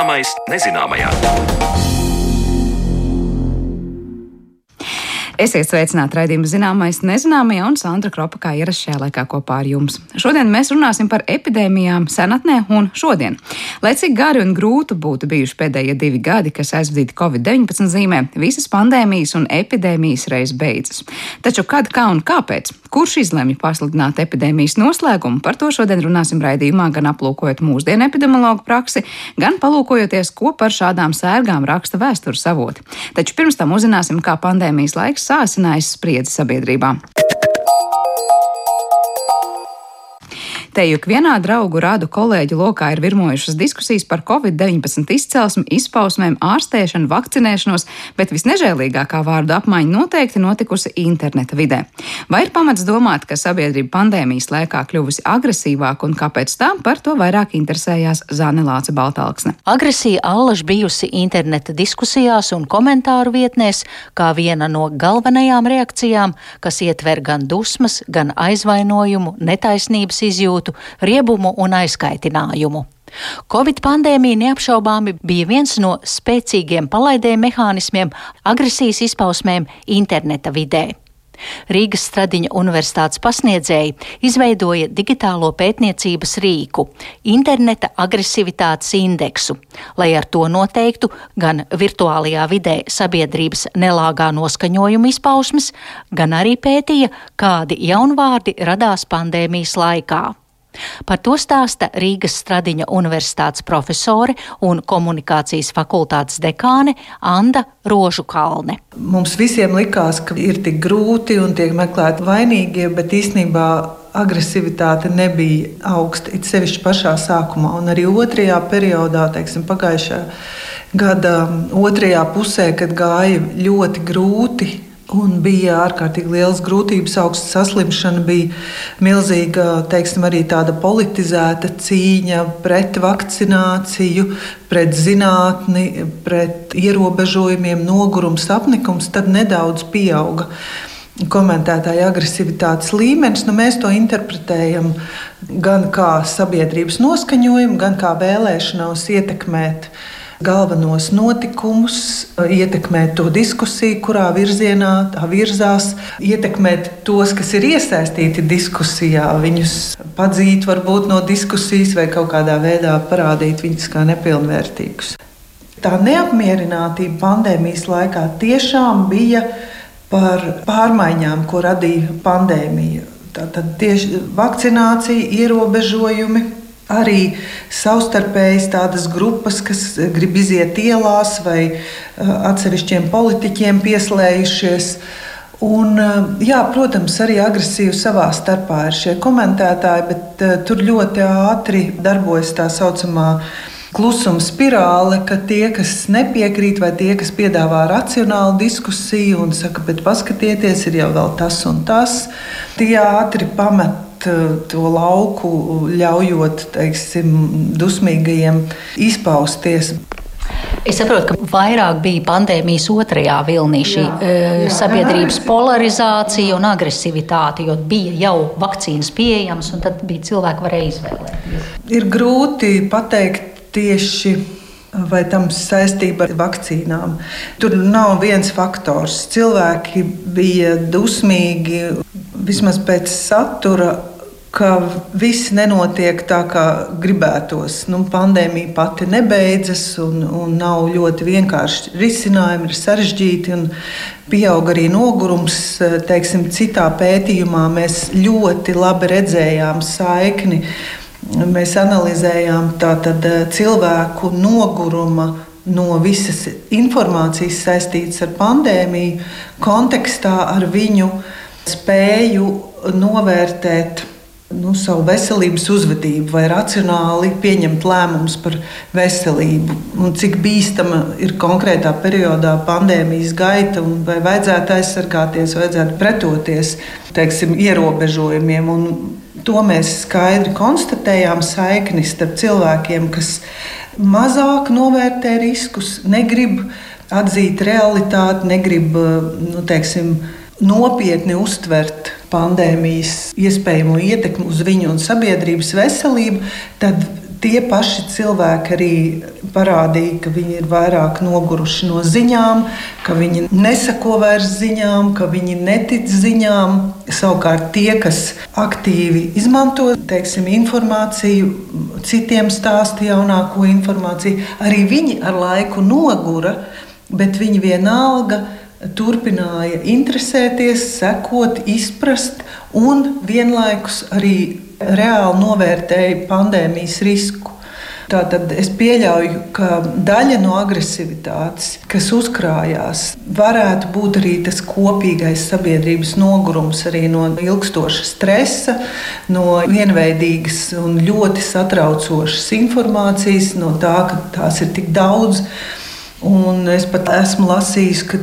Zināmais nezināmajā. Esiet sveicināti raidījuma zināmais nezināmajā un Sandra Kropa kā ierasts šajā laikā kopā ar jums. Šodien mēs runāsim par epidēmijām senatnē un šodien. Lai cik gari un grūti būtu bijuši pēdējie divi gadi, kas aizvadīti Covid-19 zīmē, visas pandēmijas un epidēmijas reiz beidzas. Taču kad, kā un kāpēc? Kurš izlemj pasludināt epidēmijas noslēgumu? Par to šodien runāsim raidījumā, gan aplūkojot mūsdienu epidemiologu praksi, gan palūkojoties, ko par šādām sērgām raksta vēstures avoti. Taču pirms tam uzzināsim, kā pandēmijas laiks sāsinājis spriedzi sabiedrībā. Te juk vienā draugu rādu kolēģu lokā ir virmojušas diskusijas par covid-19 izcelsmi, izpausmēm, ārstēšanu, vakcinēšanos, bet visnežēlīgākā vārdu apmaiņa noteikti notikusi interneta vidē. Vai ir pamats domāt, ka sabiedrība pandēmijas laikā kļuvusi agresīvāka un kāpēc tā par to vairāk interesējās Zāne Lāce Baltāksne? Agresija allaž bijusi interneta diskusijās un komentāru vietnēs kā viena no galvenajām reakcijām, kas ietver gan dusmas, gan aizvainojumu, netaisnības izjūtu sajūtu, riebumu un aizkaitinājumu. Covid pandēmija neapšaubāmi bija viens no spēcīgiem palaidēju mehānismiem agresijas izpausmēm interneta vidē. Rīgas Stradiņa universitātes pasniedzēji izveidoja digitālo pētniecības rīku - interneta agresivitātes indeksu, lai ar to noteiktu gan virtuālajā vidē sabiedrības nelāgā noskaņojuma izpausmes, gan arī pētīja, kādi jaunvārdi radās pandēmijas laikā. Par to stāsta Rīgas Stradiņa universitātes profesore un komunikācijas fakultātes dekāne Anna Rožukalne. Mums visiem likās, ka ir tik grūti un tiek meklēti vainīgie, bet īstenībā agresivitāte nebija augsta, it sevišķi pašā sākumā. Un arī otrajā periodā, teiksim, pagājušā gada otrajā pusē, kad gāja ļoti grūti Un bija ārkārtīgi liels grūtības, augsta saslimšana, bija milzīga, teiksim, arī tāda politizēta cīņa pret vakcināciju, pret zinātni, pret ierobežojumiem, nogurums, apnikums. Tad nedaudz pieauga komentētāja agresivitātes līmenis. Nu, mēs to interpretējam gan kā sabiedrības noskaņojumu, gan kā vēlēšanos ietekmēt galvenos notikumus, ietekmēt to diskusiju, kurā virzienā tā virzās, ietekmēt tos, kas ir iesaistīti diskusijā, viņus padzīt varbūt no diskusijas vai kaut kādā veidā parādīt viņus kā nepilnvērtīgus. Tā neapmierinātība pandēmijas laikā tiešām bija par pārmaiņām, ko radīja pandēmija. Tātad tieši vakcinācija, ierobežojumi, arī savstarpējas tādas grupas, kas grib iziet ielās vai atsevišķiem politiķiem pieslējušies. Un, jā, protams, arī agresīvi savā starpā ir šie komentētāji, bet tur ļoti ātri darbojas tā saucamā klusuma spirāle, ka tie, kas nepiekrīt, vai tie, kas piedāvā racionālu diskusiju un saka, bet paskatieties, ir jau tas un tas, tie ātri pamet Eh, to lauku, ļaujot teiksim, dusmīgajiem izpausties. Es saprotu, ka vairāk bija pandēmijas otrajā vilnī šī jā, eh, jā. sabiedrības polarizācija un agresivitāte, jo bija jau vakcīnas pieejamas, un tad bija cilvēki varēja izvēlēties. Ir grūti pateikt tieši. Vai tam saistība ar vakcīnām? Tur nav viens faktors. Cilvēki bija dusmīgi, vismaz pēc satura ka viss nenotiek tā, kā gribētos. Nu, pandēmija pati nebeidzas, un, un nav ļoti vienkārši risinājumi, ir sarežģīti. Pieaug arī nogurums. Teiksim, citā pētījumā mēs ļoti labi redzējām saikni. Mēs analizējām tātad, cilvēku noguruma no visas informācijas saistītas ar pandēmiju, kontekstā ar viņu spēju novērtēt nu, savu veselības uzvedību vai racionāli pieņemt lēmumus par veselību. Un cik bīstama ir konkrētā periodā pandēmijas gaita, un vai vajadzētu aizsargāties, vajadzētu pretoties teiksim, ierobežojumiem. Un to mēs skaidri konstatējām saikni starp cilvēkiem, kas mazāk novērtē riskus, negrib atzīt realitāti, negrib nu, teiksim, nopietni uztvert pandēmijas iespējamo ietekmi uz viņu un sabiedrības veselību, tad tie paši cilvēki arī parādīja, ka viņi ir vairāk noguruši no ziņām, ka viņi nesako vairs ziņām, ka viņi netic ziņām. Savukārt tie, kas aktīvi izmanto teiksim, informāciju, citiem stāsta jaunāko informāciju, arī viņi ar laiku nogura, bet viņi vienalga turpināja interesēties, sekot, izprast un vienlaikus arī reāli novērtēja pandēmijas risku. Tātad es pieļauju, ka daļa no agresivitātes, kas uzkrājās, varētu būt arī tas kopīgais sabiedrības nogurums, arī no ilgstoša stresa, no vienveidīgas un ļoti satraucošas informācijas, no tā, ka tās ir tik daudz. Un es pat esmu lasījis, ka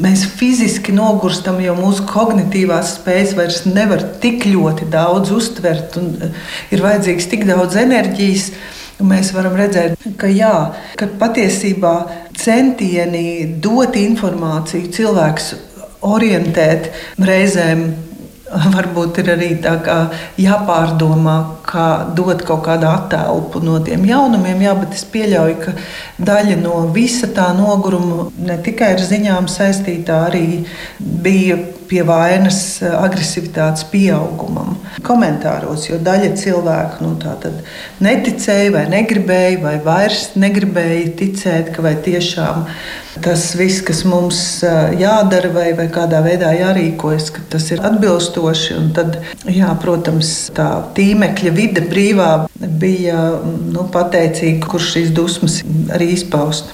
mēs fiziski nogurstam, jo mūsu kognitīvās spējas vairs nevar tik ļoti daudz uztvert, un eh, ir vajadzīgs tik daudz enerģijas. Mēs varam redzēt, ka, jā, ka patiesībā centieni dot informāciju, cilvēks orientēt reizēm varbūt ir arī jāpārdomā, kā dot kaut kādu attēlu no tiem jaunumiem. Jā, bet es pieļauju, ka daļa no visa tā noguruma ne tikai ar ziņām saistītā, arī bija pie vainas agresivitātes pieaugumam. Komentāros, jo daļa cilvēku nu, neticēja, vai negribēja, vai vairs negribēja ticēt, ka tiešām tas viss, kas mums jādara, vai, vai kādā veidā jārīkojas, tas ir atbilstoši. Tad, jā, protams, tā tīmekļa vide brīvā bija nu, pateicīga, kurš šīs dusmas arī izpaust.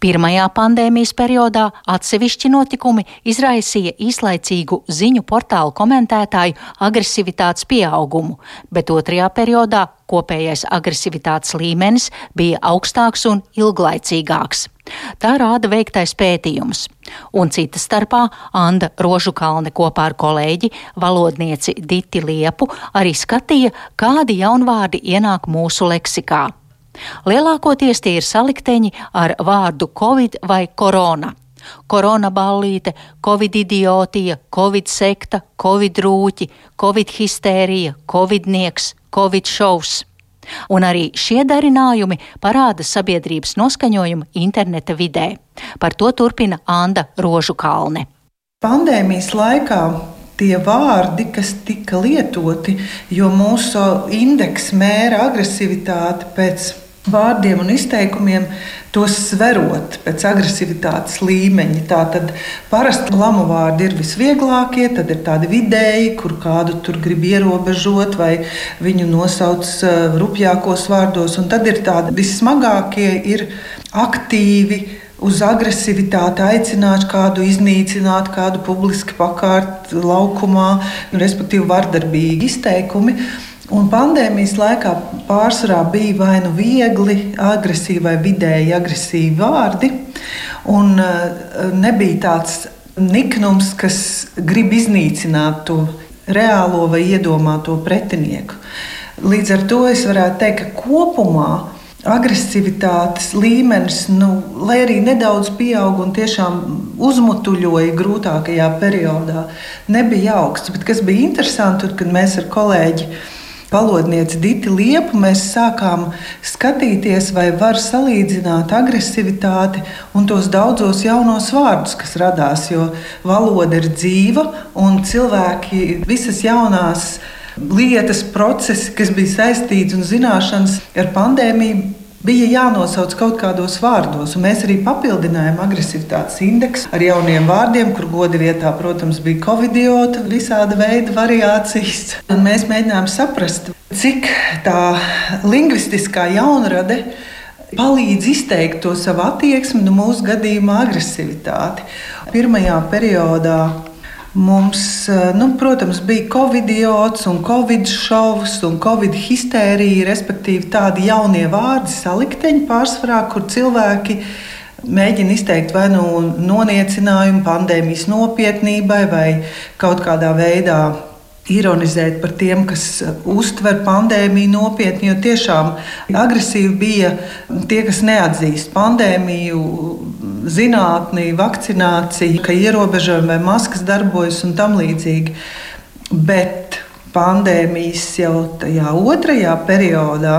Pirmajā pandēmijas periodā atsevišķi notikumi izraisīja īslaicīgu ziņu portālu komentētāju agresivitātes pieaugumu, bet otrajā periodā kopējais agresivitātes līmenis bija augstāks un ilglaicīgāks. Tā rāda veiktais pētījums. Un cita starpā Anna Rožukalne kopā ar kolēģi, valodnieci Diti Liepu, arī skatīja, kādi jaunvārdi ienāk mūsu leksikā. Lielākoties tie ir salikteņi ar vārdu covid vai korona. Korona ballīte, covid idiotija, covid sekta, covid rūķi, covid histērija, covidnieks, covid šovs. Un arī šie darinājumi parāda sabiedrības noskaņojumu interneta vidē. Par to turpina Anna Rožukalne. Pandēmijas laikā tie vārdi, kas tika lietoti, jo mūsu indeks mēra agresivitāti pēc vārdiem un izteikumiem, tos sverot pēc agresivitātes līmeņa. Tātad parasti lamu vārdi ir visvieglākie, tad ir tādi vidēji, kur kādu tur grib ierobežot vai viņu nosauc eh, rupjākos vārdos, un tad ir tādi vissmagākie, ir aktīvi. Uz agresivitāti aicināt kādu iznīcināt, kādu publiski pakārt laukumā, respektīvi vardarbīgi izteikumi. Un pandēmijas laikā pārsvarā bija vai nu viegli, agresīvi vai vidēji agresīvi vārdi. Un uh, nebija tāds niknums, kas grib iznīcināt to reālo vai iedomāto pretinieku. Līdz ar to es varētu teikt, ka kopumā agresivitātes līmenis, nu, lai arī nedaudz pieauga un tiešām uzmutuļoja grūtākajā periodā, nebija augsts. Bet kas bija interesanti, kad mēs ar kolēģiem valodnieci Diti Liepu, mēs sākām skatīties, vai var salīdzināt agresivitāti un tos daudzos jaunos vārdus, kas radās. Jo valoda ir dzīva un cilvēki visas jaunās lietas, procesi, kas bija saistīti un zināšanas ar pandēmiju, bija jānosauc kaut kādos vārdos. Mēs arī papildinājām agresivitātes indeksu ar jauniem vārdiem, kur goda vietā, protams, bija covidiota, visāda veida variācijas. Un mēs mēģinājām saprast, cik tā lingvistiskā jaunrade palīdz izteikt to savu attieksmi, nu, mūsu gadījumā agresivitāti. Pirmajā periodā Mums, eh, nu, protams, bija covid-iots un covid-šovs un covid-histērija, respektīvi tādi jaunie vārdi, salikteņi pārsvarā, kur cilvēki mēģina izteikt vai nu noniecinājumu pandēmijas nopietnībai vai kaut kādā veidā ironizēt par tiem, kas uh, uztver pandēmiju nopietni, jo tiešām agresīvi bija tie, kas neatzīst pandēmiju, zinātnī, vakcināciju, ka ierobežojumi vai maskas darbojas un tam līdzīgi. Bet pandēmijas jau tajā otrajā periodā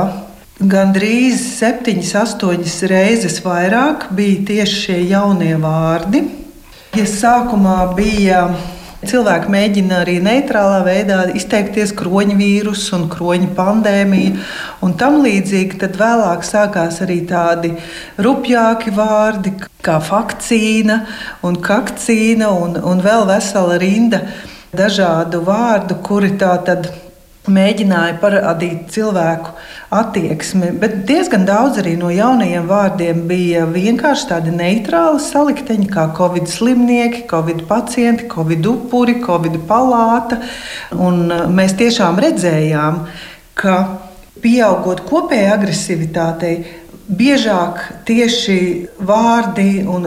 gandrīz 7, 8 reizes vairāk bija tieši šie jaunie vārdi. Ja sākumā bija Cilvēki mēģina arī neitrālā veidā izteikties kroņa vīrusu un kroņa pandēmiju un tam līdzīgi. Tad vēlāk sākās arī tādi rupjāki vārdi kā vakcīna un kakcīna un, un vēl vesela rinda dažādu vārdu, kuri tā tad mēģināja parādīt cilvēku attieksmi, bet diezgan daudz arī no jaunajiem vārdiem bija vienkārši tādi neitrāli salikteņi, kā covid slimnieki, covid pacienti, covid upuri, covid palāta. Un uh, mēs tiešām redzējām, ka pieaugot kopējai agresivitātei, biežāk tieši vārdi, un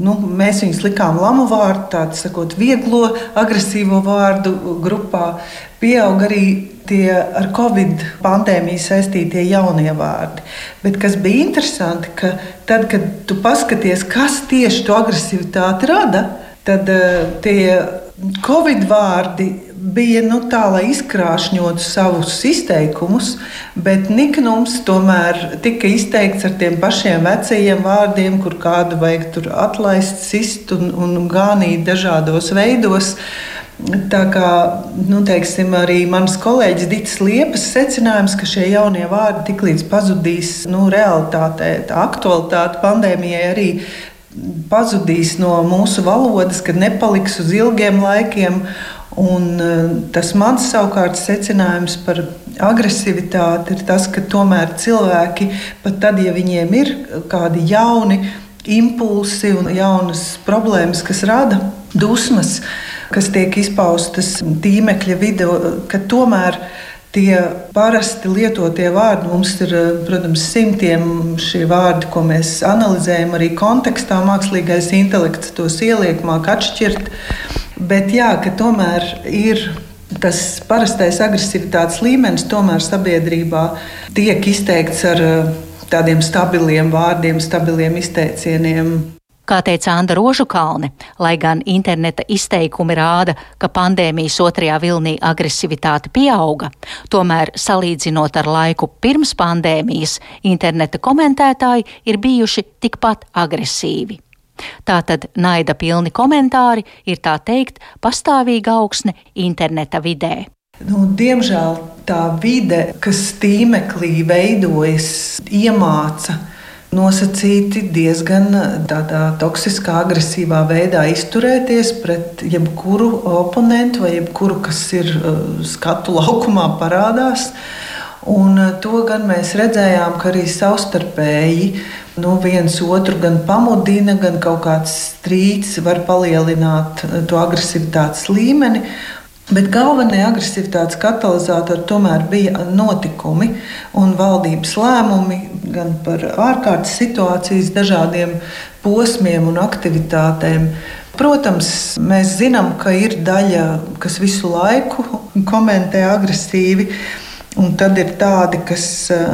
nu, mēs viņus likām lamu vārdu, tādu sakot, vieglo, agresīvo vārdu grupā, pieaug arī tie ar Covid pandēmiju saistītie jaunie vārdi. Bet kas bija interesanti, ka tad, kad tu paskaties, kas tieši to agresivitāti rada, tad uh, tie Covid vārdi bija nu, tā, lai izkrāšņotu savus izteikumus, bet niknums tomēr tika izteikts ar tiem pašiem vecajiem vārdiem, kur kādu vajag atlaist, sist un, un gānīt dažādos veidos. Uh, Tā kā nu, teiksim, arī mans kolēģis Dits Liepas secinājums, ka šie jaunie vārdi tiklīdz pazudīs nu, realitātē, tā aktualitāte pandēmijai arī pazudīs no mūsu valodas, kad nepaliks uz ilgiem laikiem. Un eh, tas mans savukārt secinājums par agresivitāti ir tas, ka tomēr cilvēki, pat tad, ja viņiem ir kādi jauni impulsi un jaunas problēmas, kas rada dusmas, kas tiek izpaustas tīmekļa vidē, ka tomēr tie parasti lietotie vārdi, mums ir, protams, simtiem šie vārdi, ko mēs analizējam arī kontekstā, mākslīgais intelekts tos ieliek, māk atšķirt. Bet jā, ka tomēr ir tas parastais agresivitātes līmenis, tomēr sabiedrībā tiek izteikts ar tādiem stabiliem vārdiem, stabiliem izteicieniem. Kā teica Anna Rožukalne, lai gan interneta izteikumi rāda, ka pandēmijas otrajā vilnī agresivitāte pieauga, tomēr salīdzinot ar laiku pirms pandēmijas, interneta komentētāji ir bijuši tikpat agresīvi. Tātad naida pilni komentāri ir tā teikt pastāvīga augsne interneta vidē. Nu, diemžēl tā vide, kas tīmeklī veidojas, iemāca nosacīti diezgan tādā toksiskā, agresīvā veidā izturēties pret jebkuru oponentu vai jebkuru, kas ir uh, skatu laukumā parādās. Un uh, to gan mēs redzējām, ka arī savstarpēji nu, viens otru gan pamudina, gan kaut kāds strīds var palielināt to agresivitātes līmeni. Bet galvenie agresivitātes katalizatori tomēr bija notikumi un valdības lēmumi gan par ārkārtas situācijas dažādiem posmiem un aktivitātēm. Protams, mēs zinām, ka ir daļa, kas visu laiku komentē agresīvi. Un tad ir tādi, kas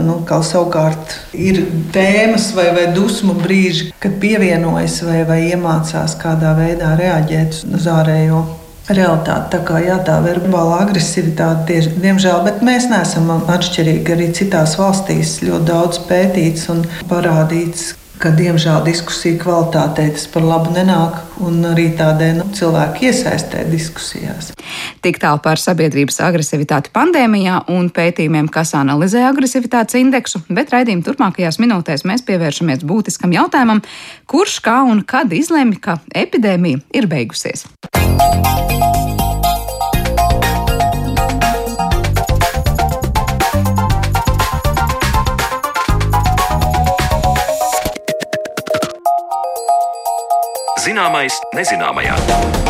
nu, savukārt ir tēmas vai, vai dusmu brīži, kad pievienojas vai, vai iemācās kādā veidā reaģēt uz ārējo realitāte. Tā kā jā, tā verbāla agresivitāte, tieši, diemžēl, bet mēs neesam atšķirīgi. Arī citās valstīs ļoti daudz pētīts un parādīts, ka diemžēl diskusiju kvalitātei tas par labu nenāk, un arī tādai nu, cilvēku iesaistē diskusijās. Tik tālu par sabiedrības agresivitāti pandēmijā un pētījumiem, kas analizē agresivitātes indeksu, bet raidījuma turpmākajās minūtēs mēs pievēršamies būtiskam jautājumam, kurš kā un kad izlemj, ka epidēmija ir beigusies. Zināmais nezināmajā.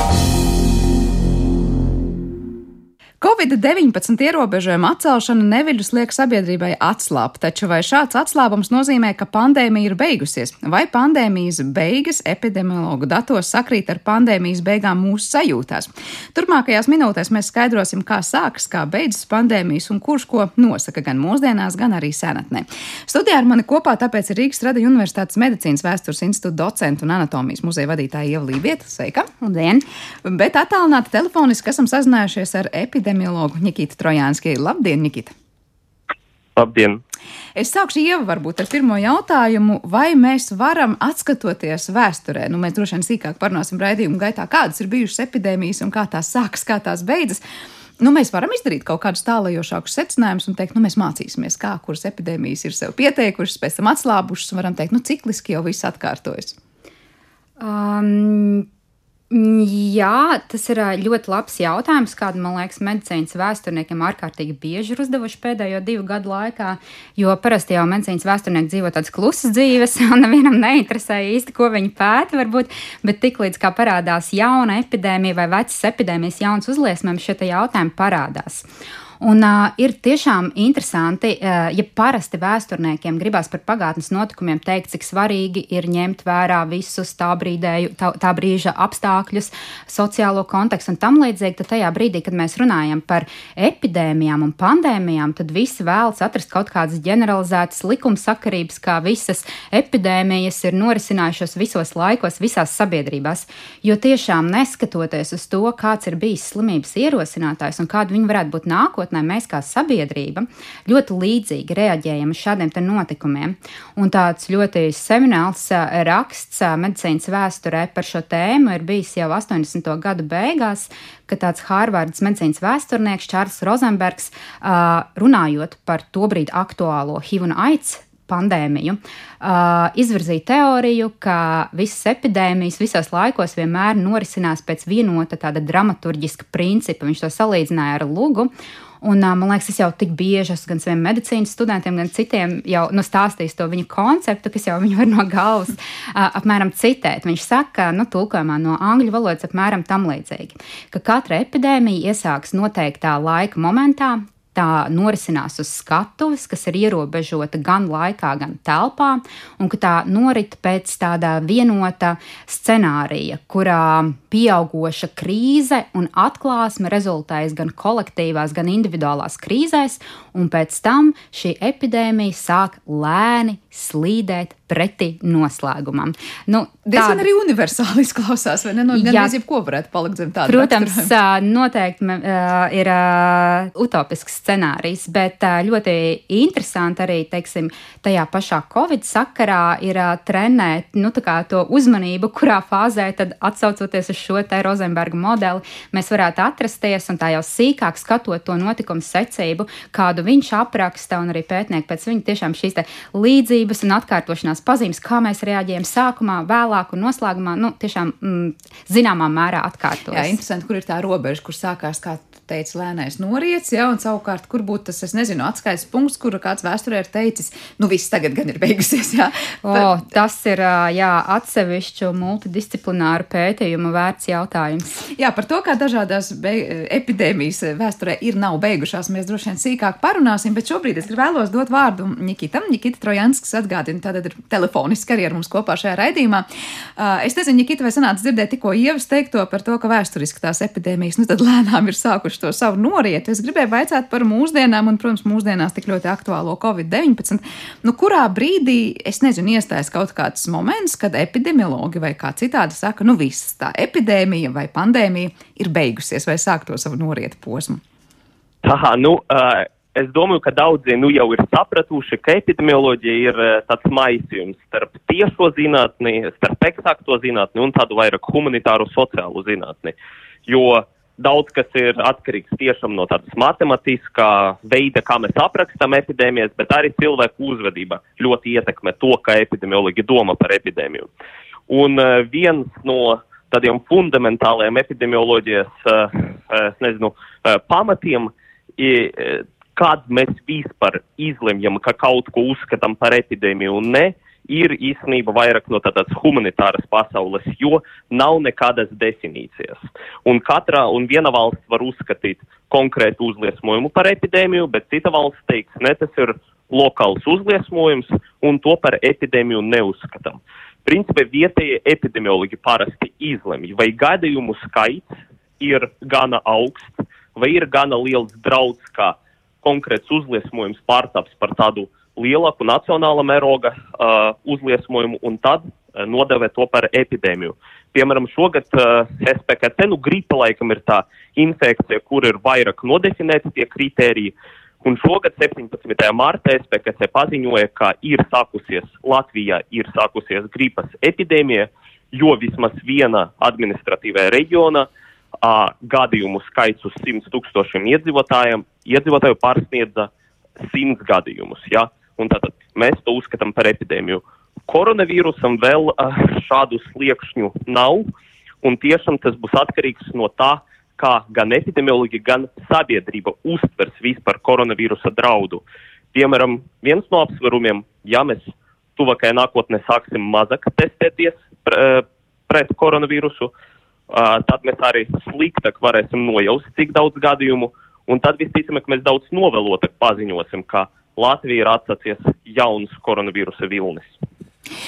Covid-19 ierobežojuma atcelšana neviļus liek sabiedrībai atslābt, taču vai šāds atslābums nozīmē, ka pandēmija ir beigusies, vai pandēmijas beigas epidemiologu datos sakrīt ar pandēmijas beigām mūsu sajūtās? Turpmākajās minūtēs mēs skaidrosim, kā sākas, kā beidzas pandēmijas un kurš ko nosaka gan mūsdienās, gan arī senatnē. Studijā ar mani kopā tāpēc ir Rīgas Tradiņu Universitātes medicīnas vēstures institūta docenta un anatomijas muzeja vadītāja Ieva Lībieta. Sveika! Labdien! Bet attālināti telefoniski esam sazinājušies ar epidemiologu epidemiologu Nikitu Trojānski. Labdien, Nikita! Labdien! Es sākšu ievu varbūt ar pirmo jautājumu, vai mēs varam atskatoties vēsturē, nu mēs droši vien sīkāk parunāsim raidījumu gaitā, kādas ir bijušas epidēmijas un kā tās sākas, kā tās beidzas. Nu, mēs varam izdarīt kaut kādus tālajošākus secinājumus un teikt, nu, mēs mācīsimies, kā kuras epidēmijas ir sev pieteikušas, pēc tam atslābušas, un varam teikt, nu, cikliski jau viss atkārtojas. Um, Jā, tas ir ļoti labs jautājums, kādu, man liekas, medicīnas vēsturniekiem ārkārtīgi bieži ir uzdevuši pēdējo divu gadu laikā. Jo parasti jau medicīnas vēsturnieki dzīvo tādas klusas dzīves, un nevienam neinteresē īsti, ko viņi pēta, varbūt. Bet tiklīdz kā parādās jauna epidēmija vai vecas epidēmijas, jauns uzliesmojums, šie jautājumi parādās. Un uh, ir tiešām interesanti, uh, ja parasti vēsturniekiem gribās par pagātnes notikumiem teikt, cik svarīgi ir ņemt vērā visus tā, brīdēju, tā, tā brīža apstākļus, sociālo kontekstu un tam līdzīgi, tad tajā brīdī, kad mēs runājam par epidēmijām un pandēmijām, tad visi vēlas atrast kaut kādas ģeneralizētas likumsakarības, kā visas epidēmijas ir norisinājušās visos laikos, visās sabiedrībās. Jo tiešām neskatoties uz to, kāds ir bijis slimības ierosinātājs un kāda viņa varētu būt nākotnē, nākotnē mēs kā sabiedrība ļoti līdzīgi reaģējam uz šādiem notikumiem. Un tāds ļoti semināls raksts medicīnas vēsturē par šo tēmu ir bijis jau 80. gadu beigās, kad tāds Hārvardas medicīnas vēsturnieks Čārls Rozenbergs runājot par tobrīd aktuālo HIV un AIDS pandēmiju, uh, izvirzīja teoriju, ka visas epidēmijas visos laikos vienmēr norisinās pēc vienota tāda dramaturgiska principa. Viņš to salīdzināja ar lugu. Un, man liekas, es jau tik bieži esmu gan saviem medicīnas studentiem, gan citiem jau nu, stāstījis to viņa konceptu, kas jau viņu var no galvas apmēram citēt. Viņš saka, nu, tulkojumā no angļu valodas apmēram tam līdzīgi, ka katra epidēmija iesāks noteiktā laika momentā, tā norisinās uz skatuves, kas ir ierobežota gan laikā, gan telpā, un ka tā norit pēc tāda vienota scenārija, kurā pieaugoša krīze un atklāsme rezultējas gan kolektīvās, gan individuālās krīzēs, un pēc tam šī epidēmija sāk lēni slīdēt pretī noslēgumam. Nu, Diezgan tāda... arī universāli izklausās, vai ne? No, gan arī jebko varētu palikt zem tāda. Protams, noteikti ir utopisks scenārijs, bet ļoti interesanti arī, teiksim, tajā pašā Covid sakarā ir trenēt, nu, to uzmanību, kurā fāzē tad atsaucoties uz šo te Rozenberga modeli, mēs varētu atrasties un tā jau sīkāk skatot to notikumu secību, kādu viņš apraksta un arī pētnieki pēc viņa tiešām šīs līdzības un atkārtošanās pazīmes, kā mēs reaģējam sākumā, vēlāk un noslēgumā, nu, tiešām mm, zināmā mērā atkārtojas. Jā, interesanti, kur ir tā robeža, kur sākās kā teica lēnais noriets, ja, un savukārt, kur būtu tas, es nezinu, atskaites punkts, kur kāds vēsturē ir teicis, nu viss tagad gan ir beigusies, jā. O, Bet, tas ir, jā, atsevišķu multidisciplināru pētījumu vērts jautājums. Jā, par to, kā dažādās epidēmijas vēsturē ir nav beigušās, mēs droši vien sīkāk parunāsim, bet šobrīd es vēlos dot vārdu Nikitam. Nikita Trojanskis atgādina, tātad ir telefoniski arī ar mums kopā šajā raidījumā. Es nezinu, Nikita, vai sanāca dzirdēt tikko ievas teikto par to, ka vēsturiski tās epidēmijas, nu tad lēnām ir sākušas to savu norietu. Es gribēju vaicāt par mūsdienām, un, protams, mūsdienās tik ļoti aktuālo Covid-19. Nu, kurā brīdī, es nezinu, iestājas kaut kāds moments, kad epidemiologi vai kā citādi saka, nu viss tā epidēmija vai pandēmija ir beigusies vai sāk to savu norietu posmu? Tā, nu, uh, es domāju, ka daudzi nu, jau ir sapratuši, ka epidemioloģija ir tāds maisījums starp tiešo zinātni, starp eksakto zinātni un tādu vairāk humanitāru sociālu zinātni. Jo uh, Daudz kas ir atkarīgs tiešām no tādas matemātiskā veida, kā mēs aprakstām epidēmijas, bet arī cilvēku uzvedība ļoti ietekmē to, kā epidemiologi domā par epidēmiju. Un uh, viens no tādiem fundamentāliem epidemioloģijas uh, nezinu, uh, pamatiem kad mēs vispār izlemjam, ka kaut ko uzskatām par epidēmiju un ne, ir īstenībā vairāk no tādas humanitāras pasaules, jo nav nekādas definīcijas. Un katra un viena valsts var uzskatīt konkrētu uzliesmojumu par epidēmiju, bet cita valsts teiks, ne, tas ir lokāls uzliesmojums, un to par epidēmiju neuzskatām. Principā vietējie epidemiologi parasti izlemj, vai gadījumu skaits ir gana augsts, vai ir gana liels draudz, kā konkrēts uzliesmojums pārtaps par tādu uh, lielāku nacionāla mēroga uh, uzliesmojumu un tad uh, nodevē to par epidēmiju. Piemēram, šogad uh, SPKC, nu gripa laikam ir tā infekcija, kur ir vairāk nodefinēti tie kritēriji, Un šogad 17. martā SPKC paziņoja, ka ir sākusies Latvijā ir sākusies gripas epidēmija, jo vismaz viena administratīvā reģiona uh, gadījumu skaits uz 100 tūkstošiem iedzīvotājiem iedzīvotāju pārsniedza 100 gadījumus. Ja? Un tātad mēs to uzskatām par epidēmiju. Koronavīrusam vēl uh, šādu sliekšņu nav, un tiešām tas būs atkarīgs no tā, kā gan epidemiologi, gan sabiedrība uztvers vispār koronavīrusa draudu. Piemēram, viens no apsvērumiem, ja mēs tuvākajā nākotnē sāksim mazāk testēties pre, pret koronavīrusu, uh, tad mēs arī sliktāk varēsim nojaust, cik daudz gadījumu, un tad visticamāk mēs daudz novēlotāk paziņosim, ka Latvija ir atsācies jauns koronavīrusa vilnis.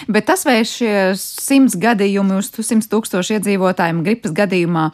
Bet tas, vai šie simts gadījumi uz simts tūkstošu iedzīvotājiem gripas gadījumā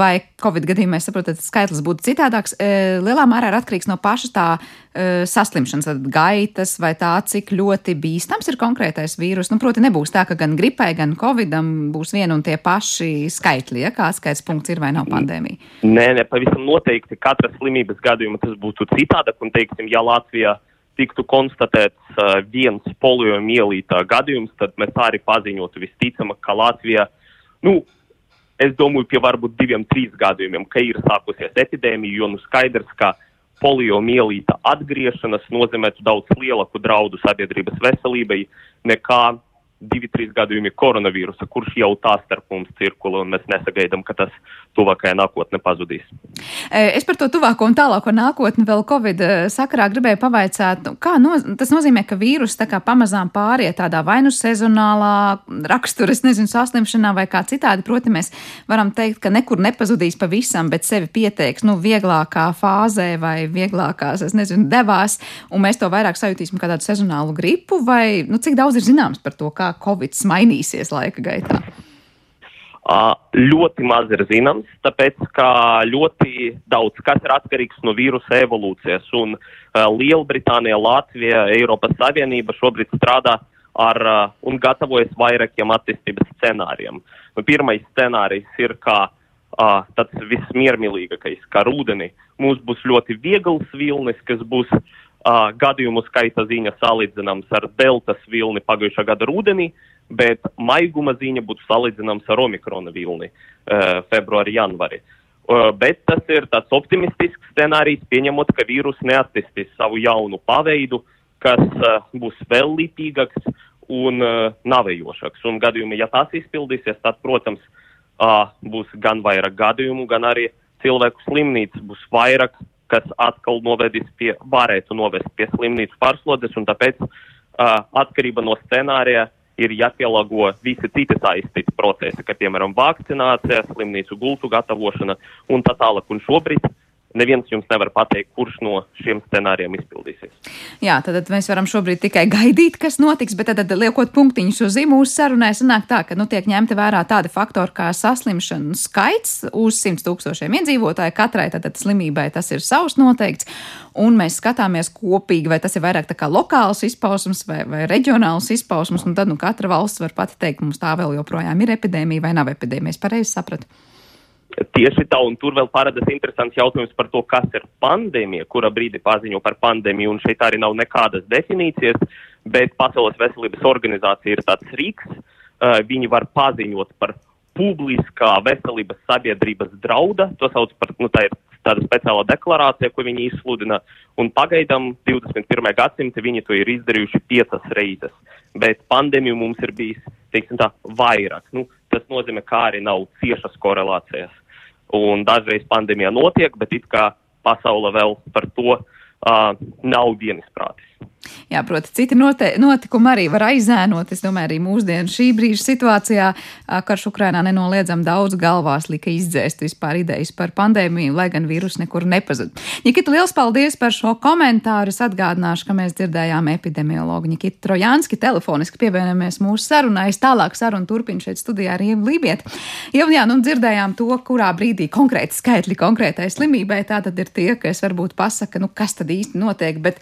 vai covid gadījumā, es saprotu, tas skaitlis būtu citādāks, e, lielā mērā ir atkarīgs no paša tā e, saslimšanas gaitas vai tā, cik ļoti bīstams ir konkrētais vīrus. Nu, proti, nebūs tā, ka gan gripai, gan covidam būs vien un tie paši skaitļi, ja kāds skaits punkts ir vai nav pandēmija. Nē, nē, pavisam noteikti katra slimības gadījuma tas būtu citādāk, un, teiksim, ja Latvijā tiktu konstatēts uh, viens poliomielītā gadījums, tad mēs arī paziņotu visticamāk, ka Latvijā, nu, es domāju, pie varbūt diviem, trīs gadījumiem, ka ir sākusies epidēmija, jo nu skaidrs, ka poliomielīta atgriešanās nozīmētu daudz lielāku draudu sabiedrības veselībai nekā divi, trīs gadījumi koronavīrusa, kurš jau tā starp mums cirkulē, un mēs nesagaidām, ka tas tuvākajā nākotnē pazudīs. E, es par to tuvāko un tālāko nākotni vēl Covid e, sakarā gribēju pavaicāt, nu, kā no, tas nozīmē, ka vīrus tā kā pamazām pāriet tādā vai nu sezonālā rakstura, es nezinu, saslimšanā vai kā citādi. Proti, mēs varam teikt, ka nekur nepazudīs pavisam, bet sevi pieteiks, nu, vieglākā fāzē vai vieglākās, es nezinu, devās, un mēs to vairāk sajutīsim kā tādu sezonālu gripu, vai, nu, cik daudz ir zināms par to, kā kā Covid mainīsies laika gaitā? Ļoti maz ir zināms, tāpēc ka ļoti daudz kas ir atkarīgs no vīrusa evolūcijas. Un Lielbritānija, Latvija, Eiropas Savienība šobrīd strādā ar un gatavojas vairākiem attīstības scenārijiem. Pirmais scenārijs ir, ka tāds vismiermīlīgākais, kā rudenī mums būs ļoti viegls vilnis, kas būs Uh, gadījumu skaita ziņa salīdzināms ar deltas vilni pagājušā gada rudenī, bet maiguma ziņa būtu salīdzināms ar omikrona vilni uh, februāri, janvāri. Uh, bet tas ir tāds optimistisks scenārijs, pieņemot, ka vīrus neattīstīs savu jaunu paveidu, kas uh, būs vēl lipīgāks un uh, navējošāks. Un gadījumi, ja tas izpildīsies, tad, protams, uh, būs gan vairāk gadījumu, gan arī cilvēku slimnīcas būs vairāk kas atkal novedīs pie, varētu novest pie slimnīcu pārslodes, un tāpēc uh, atkarība no scenārija ir jāpielāgo visi citi saistīti procesi, kā piemēram vakcinācija, slimnīcu gultu gatavošana un tā tālāk. Un šobrīd neviens jums nevar pateikt, kurš no šiem scenārijiem izpildīsies. Jā, tad, mēs varam šobrīd tikai gaidīt, kas notiks, bet tad, tad liekot punktiņus uz zīmu mūsu sarunai, sanāk tā, ka nu, tiek ņemti vērā tādi faktori kā saslimšanu skaits uz 100 tūkstošiem iedzīvotāju. Katrai tad, tad slimībai tas ir savs noteikts, un mēs skatāmies kopīgi, vai tas ir vairāk tā kā lokāls izpausums vai, vai reģionāls izpausums, un tad nu, katra valsts var pati teikt, mums tā vēl joprojām ir epidēmija vai nav epidēmija. Es pareizi sapratu. Tieši tā, un tur vēl parādās interesants jautājums par to, kas ir pandēmija, kura brīdi paziņo par pandēmiju, un šeit arī nav nekādas definīcijas, bet Pasaules veselības organizācija ir tāds rīks, uh, viņi var paziņot par publiskā veselības sabiedrības drauda, to sauc par, nu tā ir tāda speciāla deklarācija, ko viņi izsludina, un pagaidām 21. gadsimta viņi to ir izdarījuši piecas reizes, bet pandēmija mums ir bijis, teiksim tā, vairāk. Nu, tas nozīmē, ka arī nav ciešas korelācijas un dažreiz pandēmija notiek, bet it kā pasaule vēl par to uh, nav vienisprātis. Jā, proti, citi notikumi arī var aizēnot. Es domāju, arī mūsdienu šī brīža situācijā karš Ukrainā nenoliedzam daudz galvās lika izdzēst vispār idejas par pandēmiju, lai gan vīrus nekur nepazud. Nikita, liels paldies par šo komentāru. Es atgādināšu, ka mēs dzirdējām epidemiologu Nikitu Trojānski telefoniski pievienojamies mūsu sarunai. Es tālāk sarunu turpinu šeit studijā ar Ievu Lībiet. Jau, jā, nu dzirdējām to, kurā brīdī konkrēti skaitļi konkrētai slimībai. Tā tad ir tie, kas varbūt pasaka, nu kas tad īsti notiek. Bet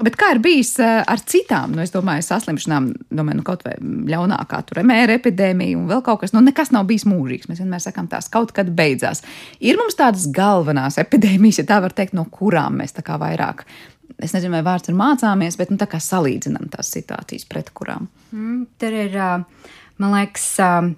Bet kā ir bijis eh, ar citām, nu, domāju, saslimšanām, domāju, nu, kaut vai ļaunākā tur mēra epidēmija un vēl kaut kas, nu, nekas nav bijis mūžīgs. Mēs vienmēr sakām, tās kaut kad beidzās. Ir mums tādas galvenās epidēmijas, ja tā var teikt, no kurām mēs tā kā vairāk es nezinu, vai vārds ir mācāmies, bet nu, tā kā salīdzinām tās situācijas, pret kurām. Mm, tur ir. Man liekas,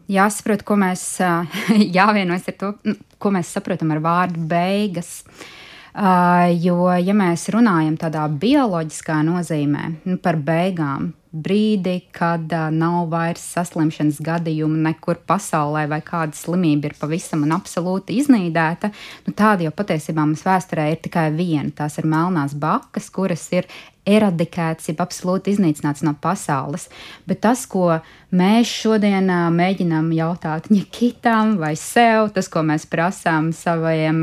jāsaprot, ko mēs jāvienojas ar to, nu, ko mēs saprotam ar vārdu beigas. Uh, jo, ja mēs runājam tādā bioloģiskā nozīmē nu, par beigām, brīdi, kad uh, nav vairs saslimšanas gadījumu nekur pasaulē, vai kāda slimība ir pavisam un absolūti iznīdēta, nu, tāda jau patiesībā mums vēsturē ir tikai viena. Tās ir melnās bakas, kuras ir eradikēts, jeb absolūti iznīcināts no pasaules. Bet tas, ko mēs šodien mēģinām jautāt Nikitam vai sev, tas, ko mēs prasām saviem,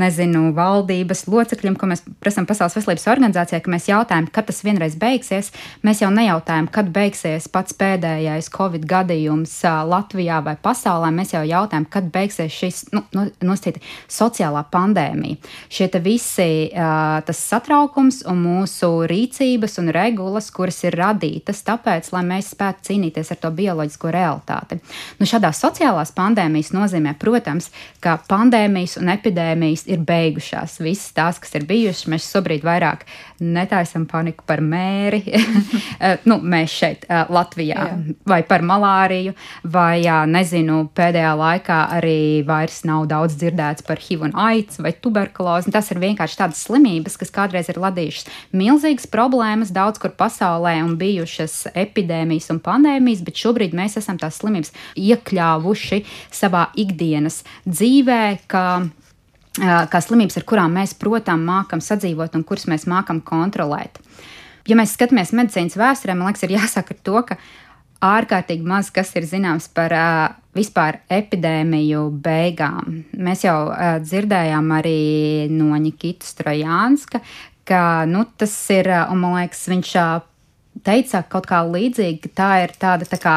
nezinu, valdības locekļiem, ko mēs prasām Pasaules veselības organizācijai, ka mēs jautājam, kad tas vienreiz beigsies, mēs jau nejautājam, kad beigsies pats pēdējais Covid gadījums Latvijā vai pasaulē, mēs jau jautājam, kad beigsies šis, nu, nu, nosacīti sociālā pandēmija. Šie visi, tas satraukums un mūsu rīcības un regulas, kuras ir radītas tāpēc, lai mēs spētu cīnīties ar to bioloģisko realitāti. Nu, šādās sociālās pandēmijas nozīmē, protams, ka pandēmijas un epidēmijas ir beigušās. Visas tās, kas ir bijušas, mēs šobrīd vairāk netaisam paniku par mēri, eh, nu, mēs šeit, eh, Latvijā, Jā. vai par malāriju, vai, nezinu, pēdējā laikā arī vairs nav daudz dzirdēts par HIV un aids vai tuberkulozi. Tas ir vienkārši tādas slimības, kas kādreiz ir radījušas milzīgas milzīgas problēmas daudz kur pasaulē un bijušas epidēmijas un pandēmijas, bet šobrīd mēs esam tās slimības iekļāvuši savā ikdienas dzīvē, ka kā slimības, ar kurām mēs, protams, mākam sadzīvot un kuras mēs mākam kontrolēt. Ja mēs skatāmies medicīnas vēsturē, man liekas, ir jāsaka to, ka ārkārtīgi maz kas ir zināms par uh, vispār epidēmiju beigām. Mēs jau uh, dzirdējām arī no Nikitas Trojānska, ka nu, tas ir, un man liekas, viņš teica kaut kā līdzīgi, ka tā ir tāda tā kā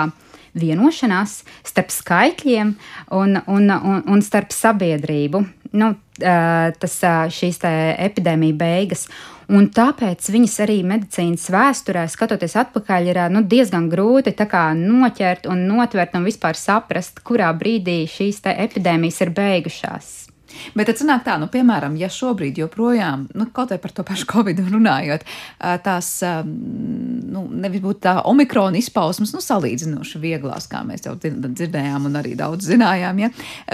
vienošanās starp skaitļiem un, un, un, un starp sabiedrību. Nu, tas šīs epidēmija beigas. Un tāpēc viņas arī medicīnas vēsturē, skatoties atpakaļ, ir nu, diezgan grūti noķert un notvert un vispār saprast, kurā brīdī šīs epidēmijas ir beigušās. Bet tad sanāk tā, nu, piemēram, ja šobrīd joprojām, nu, kaut vai par to pašu covid runājot, tās, nu, nevis būtu tā omikrona izpausmes, nu, salīdzinoši vieglās, kā mēs jau dzirdējām un arī daudz zinājām, ja,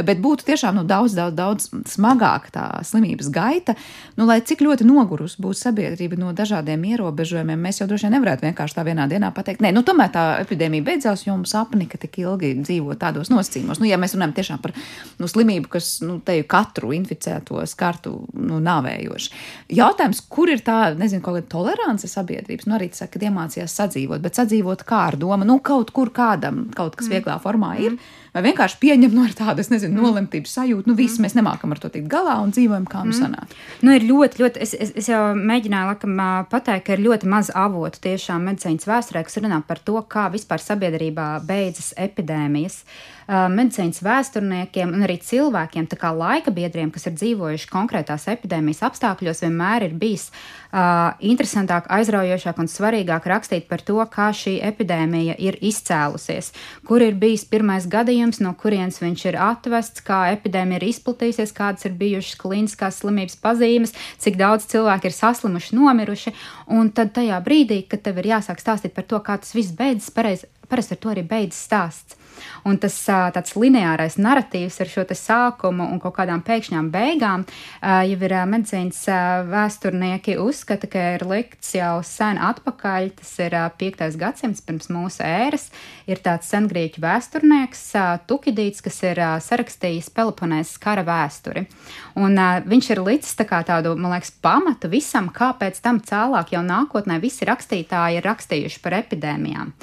bet būtu tiešām, nu, daudz, daudz, daudz smagāk tā slimības gaita, nu, lai cik ļoti nogurus būs sabiedrība no dažādiem ierobežojumiem, mēs jau droši vien nevarētu vienkārši tā vienā dienā pateikt, nē, nu, tomēr tā epidēmija beidzās, jo mums apnika tik ilgi dzīvo tādos nosacījumos. Nu, ja mēs runājam tiešām par, nu, slimību, kas, nu, teju katru katru inficēto skartu nu, nāvējoši. Jautājums, kur ir tā, nezinu, kaut kāda tolerance sabiedrības, nu arī tas, kad iemācījās sadzīvot, bet sadzīvot kā ar domu, nu kaut kur kādam kaut kas mm. vieglā formā ir. Mm vai vienkārši pieņem no tādas, nezinu, mm. nolemtības sajūtu. Nu, viss mm. mēs nemākam ar to tikt galā un dzīvojam, kā mums mm. sanāk. Nu, ir ļoti, ļoti, es, es, es jau mēģināju laikam, pateikt, ka ir ļoti maz avotu tiešām medicīnas vēsturē, kas runā par to, kā vispār sabiedrībā beidzas epidēmijas. Medicīnas vēsturniekiem un arī cilvēkiem, tā kā laika biedriem, kas ir dzīvojuši konkrētās epidēmijas apstākļos, vienmēr ir bijis uh, interesantāk, aizraujošāk un svarīgāk rakstīt par to, kā šī epidēmija ir izcēlusies, kur ir bijis pirmais gadījums no kurienes viņš ir atvests, kā epidēmija ir izplatījusies, kādas ir bijušas klīniskās slimības pazīmes, cik daudz cilvēku ir saslimuši, nomiruši. Un tad tajā brīdī, kad tev ir jāsāk stāstīt par to, kā tas viss beidzas, parasti ar to arī beidzas stāsts. Un tas tāds lineārais narratīvs ar šo sākumu un kaut kādām pēkšņām beigām jau ir medicīnas vēsturnieki uzskata, ka ir likts jau sen atpakaļ. Tas ir 5. gadsimts pirms mūsu ēras. Ir tāds sengrieķu vēsturnieks Tukidīts, kas ir sarakstījis Peloponēzes kara vēsturi. Un viņš ir licis tā kā tādu, man liekas, pamatu visam, kāpēc tam cēlāk jau nākotnē visi rakstītāji ir rakstījuši par epidēmijām.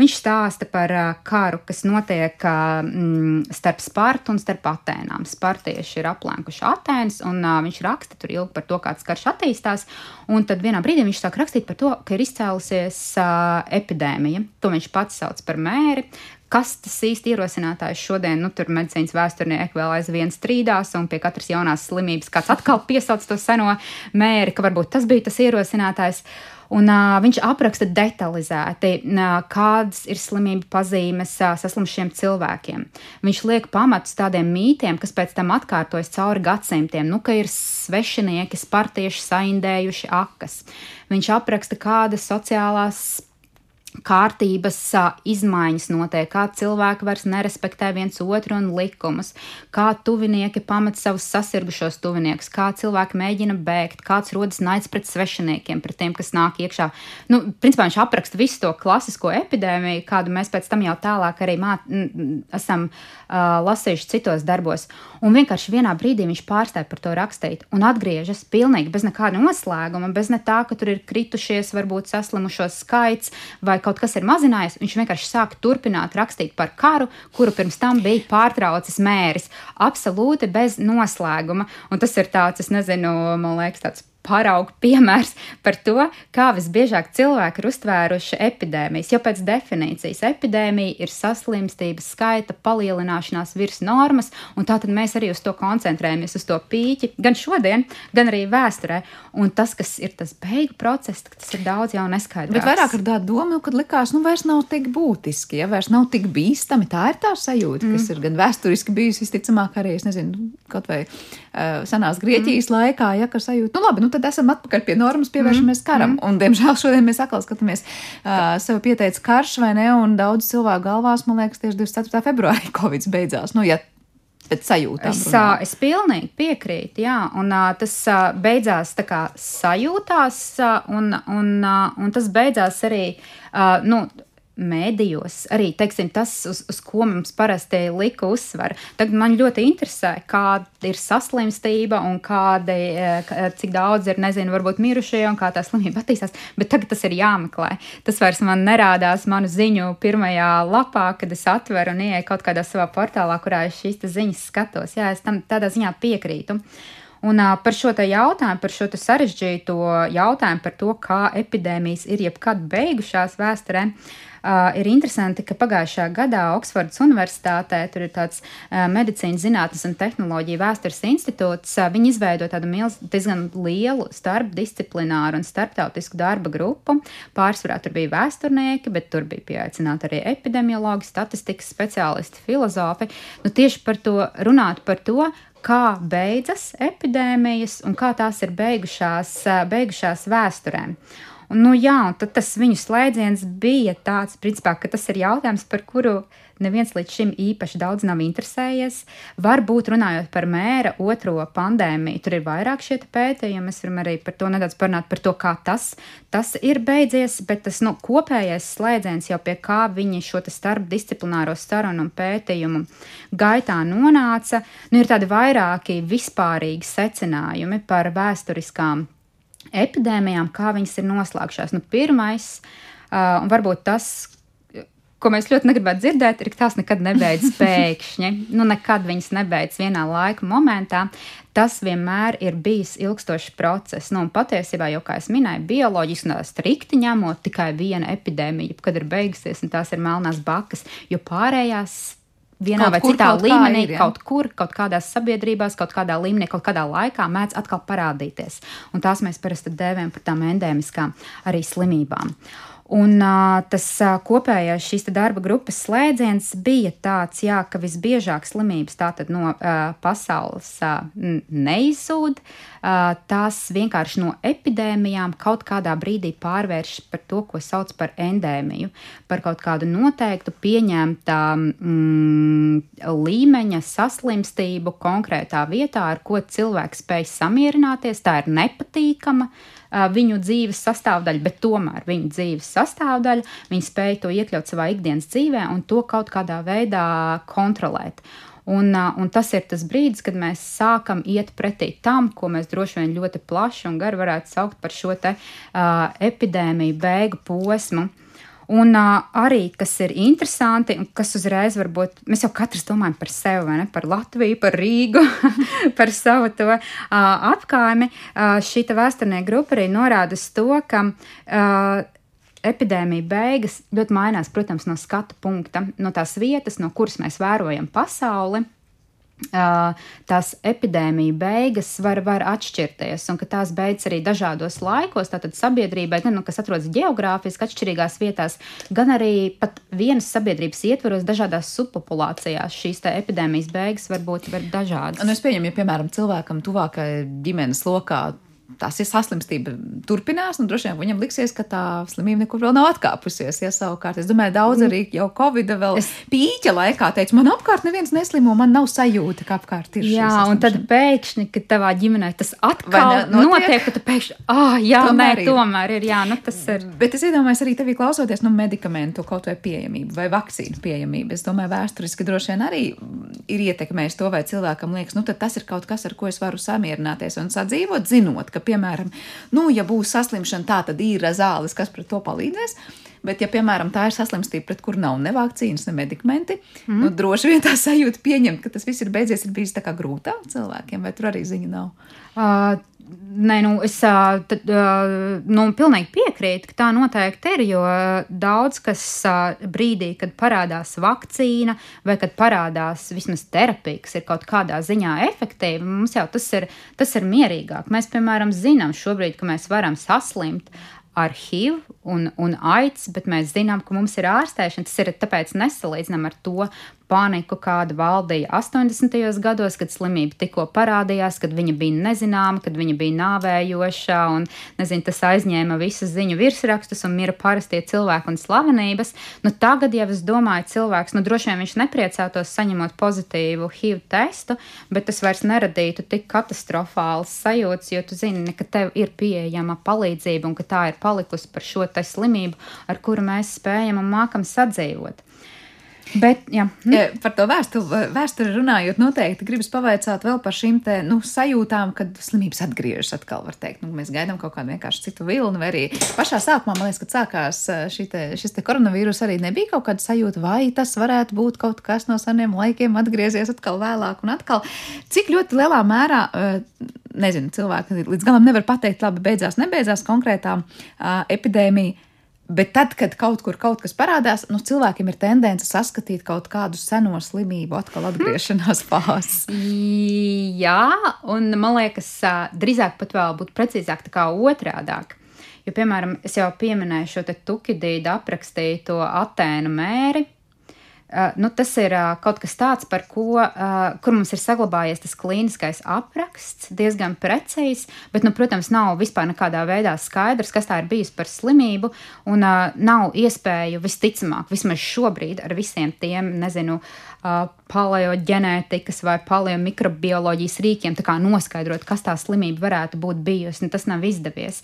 Viņš stāsta par karu, kas notiek mm, starp Spartu un starp Atēnām. Spartieši ir aplenkuši Atēnas, un uh, viņš raksta tur ilgi par to, kāds karš attīstās. Un tad vienā brīdī viņš sāk rakstīt par to, ka ir izcēlusies uh, epidēmija. To viņš pats sauc par mēri, kas tas īsti ierosinātājs šodien, nu, tur medicīnas vēsturnieki vēl aizvien strīdās, un pie katras jaunās slimības kāds atkal piesauc to seno mēri, ka varbūt tas bija tas ierosinātājs. Un, uh, viņš apraksta detalizēti, uh, kādas ir slimību pazīmes uh, saslimšiem cilvēkiem. Viņš liek pamatus tādiem mītiem, kas pēc tam atkārtojas cauri gadsimtiem, nu, ka ir svešinieki, spartieši saindējuši akas. Viņš apraksta, kādas sociālās kārtības izmaiņas notiek, kā cilvēki vairs nerespektē viens otru un likumus, kā tuvinieki pamet savus sasirgušos tuviniekus, kā cilvēki mēģina bēgt, kāds rodas naids pret svešiniekiem, pret tiem, kas nāk iekšā. Nu, principā viņš apraksta visu to klasisko epidēmiju, kādu mēs pēc tam jau tālāk arī mā, esam uh, lasījuši citos darbos. Un vienkārši vienā brīdī viņš pārstāja par to rakstīt un atgriežas pilnīgi bez nekāda noslēguma, bez ne tā, ka tur ir kritušies, varbūt saslimušo skaits vai kaut kas ir mazinājies, viņš vienkārši sāk turpināt rakstīt par karu, kuru pirms tam bija pārtraucis mēris. Absolūti bez noslēguma. Un tas ir tāds, es nezinu, man liekas, tāds paraugu piemērs par to, kā visbiežāk cilvēki ir uztvēruši epidēmijas. Jo pēc definīcijas epidēmija ir saslimstības skaita palielināšanās virs normas, un tātad mēs arī uz to koncentrējamies, uz to pīķi, gan šodien, gan arī vēsturē. Un tas, kas ir tas beigu process, tas ir daudz jau neskaidrs. Bet vairāk ar tādu domu, kad likās, nu vairs nav tik būtiski, ja vairs nav tik bīstami. Tā ir tā sajūta, mm. kas ir gan vēsturiski bijusi visticamāk arī, es nezinu, kaut vai senās Grieķijas mm. laikā, ja, ka sajūta, nu labi, nu tad esam atpakaļ pie normas, pievēršamies mm. karam. Mm. Un, diemžēl, šodien mēs atkal skatāmies, uh, sev pieteicis karš vai ne, un daudz cilvēku galvās, man liekas, tieši 24. februārī Covid beidzās. Nu, ja pēc sajūtām. Es, runā. es pilnīgi piekrītu, jā, un tas beidzās tā kā sajūtās, un, un, un tas beidzās arī, nu, mēdījos, arī teiksim, tas, uz, uz ko mums parasti lika uzsver. Tagad man ļoti interesē, kāda ir saslimstība un kādi, e, cik daudz ir, nezinu, varbūt mirušie un kā tā slimība attīstās, bet tagad tas ir jāmeklē. Tas vairs man nerādās manu ziņu pirmajā lapā, kad es atveru un ieeju kaut kādā savā portālā, kurā es šīs ziņas skatos. Jā, es tam tādā ziņā piekrītu. Un par šo jautājumu, par šo sarežģīto jautājumu, par to, kā epidēmijas ir jebkad beigušās vēsturē, Uh, ir interesanti, ka pagājušā gadā Oksfordas Universitātē tur ir tāds uh, medicīnas zinātnes un tehnoloģija vēstures institūts. Uh, viņi izveido tādu milz, diezgan lielu starpdisciplināru un starptautisku darba grupu. Pārsvarā tur bija vēsturnieki, bet tur bija pieaicināti arī epidemiologi, statistikas speciālisti, filozofi. Nu, tieši par to runāt par to, kā beidzas epidēmijas un kā tās ir beigušās, beigušās vēsturēm. Un, nu, jā, un tas viņu slēdziens bija tāds, principā, ka tas ir jautājums, par kuru neviens līdz šim īpaši daudz nav interesējies. Varbūt runājot par mēra otro pandēmiju, tur ir vairāk šie pētījumi. Mēs varam arī par to nedaudz parunāt, par to, kā tas, tas ir beidzies, bet tas nu, kopējais slēdziens jau pie kā viņi šo starpdisciplināro sarunu un pētījumu gaitā nonāca, nu, ir tādi vairāki vispārīgi secinājumi par vēsturiskām epidēmijām, kā viņas ir noslēgšās. Nu, pirmais, uh, un varbūt tas, ko mēs ļoti negribētu dzirdēt, ir, ka tās nekad nebeidzas pēkšņi. Nu, nekad viņas nebeidzas vienā laika momentā. Tas vienmēr ir bijis ilgstošs process. Nu, patiesībā, jau kā es minēju, bioloģiski un strikti ņemot tikai viena epidēmija, kad ir beigusies, un tās ir melnās bakas, jo pārējās vienā kaut vai kur, citā līmenī, ir, ja? kaut kur, kaut kādās sabiedrībās, kaut kādā līmenī, kaut kādā laikā mēdz atkal parādīties. Un tās mēs parasti dēvējam par tām endēmiskām arī slimībām. Un tas kopējais šīs darba grupas slēdziens bija tāds, jā, ka visbiežāk slimības tātad no pasaules neizsūd, uh, tās vienkārši no epidēmijām kaut kādā brīdī pārvēršas par to, ko sauc par endēmiju, par kaut kādu noteiktu pieņemtā mm, līmeņa saslimstību konkrētā vietā, ar ko cilvēks spēj samierināties, tā ir nepatīkama. Viņu dzīves sastāvdaļa, bet tomēr viņu dzīves sastāvdaļa. Viņi spēja to iekļaut savā ikdienas dzīvē un to kaut kādā veidā kontrolēt. Un, un tas ir tas brīdis, kad mēs sākam iet pretī tam, ko mēs droši vien ļoti plaši un gari varētu saukt par šo te, uh, epidēmiju beigu posmu. Uh, Un uh, arī, kas ir interesanti, un kas uzreiz varbūt mēs jau katrs domājam par sevi, ne? par Latviju, par Rīgu, par savu to uh, apkaimi, uh, šī vēsturnieka grupa arī norāda uz to, ka uh, epidēmija beigas ļoti mainās, protams, no skatu punkta, no tās vietas, no kuras mēs vērojam pasauli tās epidēmija beigas var, var atšķirties, un ka tās beidzas arī dažādos laikos, tātad sabiedrībai, gan, nu, kas atrodas geogrāfiski atšķirīgās vietās, gan arī pat vienas sabiedrības ietvaros dažādās subpopulācijās šīs epidēmijas beigas var būt var dažādas. Un es pieņemu, ja, piemēram, cilvēkam tuvākai ģimenes lokā tās ir saslimstība turpinās, un droši vien viņam liksies, ka tā slimība nekur vēl nav atkāpusies. Ja savukārt, es domāju, daudz mm. arī jau Covid vēl es... pīķa laikā teica, man apkārt neviens neslimo, man nav sajūta, ka apkārt ir. Jā, un tad pēkšņi, kad tavā ģimenē tas atkal ne, notiek, ka tu pēkšņi, ah, oh, jā, tomēr nē, ir. tomēr ir, jā, nu tas ir. Bet es iedomājos arī tevī klausoties, nu, medikamentu kaut vai pieejamību vai vakcīnu pieejamību. Es domāju, vēsturiski droši vien arī ir ietekmējis to, vai cilvēkam liekas, nu, tas ir kaut kas, ar ko es varu samierināties un sadzīvot, zinot, ka, piemēram, nu, ja būs saslimšana, tā tad ir zāles, kas pret to palīdzēs. Bet, ja, piemēram, tā ir saslimstība, pret kuru nav ne vakcīnas, ne medikamenti, mm. nu, droši vien tā sajūta pieņemt, ka tas viss ir beidzies, ir bijis tā kā grūtāk cilvēkiem, vai tur arī ziņa nav? Uh, Nē, nu, es tad, nu, pilnīgi piekrītu, ka tā noteikti ir. Jo daudz kas brīdī, kad parādās vakcīna vai kad parādās vismaz terapija, kas ir kaut kādā ziņā efektīva, mums jau tas ir, tas ir mierīgāk. Mēs, piemēram, zinām šobrīd, ka mēs varam saslimt ar HIV un, un AIDS, bet mēs zinām, ka mums ir ārstēšana. Tas ir tāpēc nesalīdzinām ar to paniku, kāda valdīja 80. gados, kad slimība tikko parādījās, kad viņa bija nezināma, kad viņa bija nāvējoša, un nezinu, tas aizņēma visus ziņu virsrakstus un mira parastie cilvēki un slavenības. Nu, tagad jau es domāju, cilvēks, nu, droši vien viņš nepriecātos saņemot pozitīvu HIV testu, bet tas vairs neradītu tik katastrofāls sajūtas, jo tu zini, ka tev ir pieejama palīdzība un ka tā ir palikusi par šo te slimību, ar kuru mēs spējam un mākam sadzīvot. Bet, jā. Hm. Par to vēsturi, vēsturi runājot, noteikti gribas pavaicāt vēl par šīm te, nu, sajūtām, kad slimības atgriežas atkal. Nu, mēs gaidām kaut kādu vienkārši citu vilni, vai arī pašā sākumā, man liekas, kad sākās te, šis te koronavīrus, arī nebija kaut kāda sajūta, vai tas varētu būt kaut kas no seniem laikiem, atgriezies atkal vēlāk un atkal. Cik ļoti lielā mērā, nezinu, cilvēki līdz galam nevar pateikt, labi, beidzās, nebeidzās konkrētā epidēmija Bet tad, kad kaut kur kaut kas parādās, nu, cilvēkiem ir tendence saskatīt kaut kādu seno slimību, atkal atgriešanās fāzi. Jā, un man liekas, drīzāk pat vēl būtu precīzāk tā kā otrādāk. Jo, piemēram, es jau pieminēju šo te tukidīdu aprakstīto Atēnu mēri, nu, tas ir uh, kaut kas tāds, par ko uh, mums ir saglabājies tas klīniskais apraksts, diezgan precīzs, bet, nu, protams, nav vispār nekādā veidā skaidrs, kas tā ir bijis par slimību, un nav iespēju visticamāk, vismaz šobrīd ar visiem tiem, nezinu, paleoģenētikas vai paleomikrobioloģijas rīkiem noskaidrot, kas tā slimība varētu būt bijusi, un tas nav izdevies.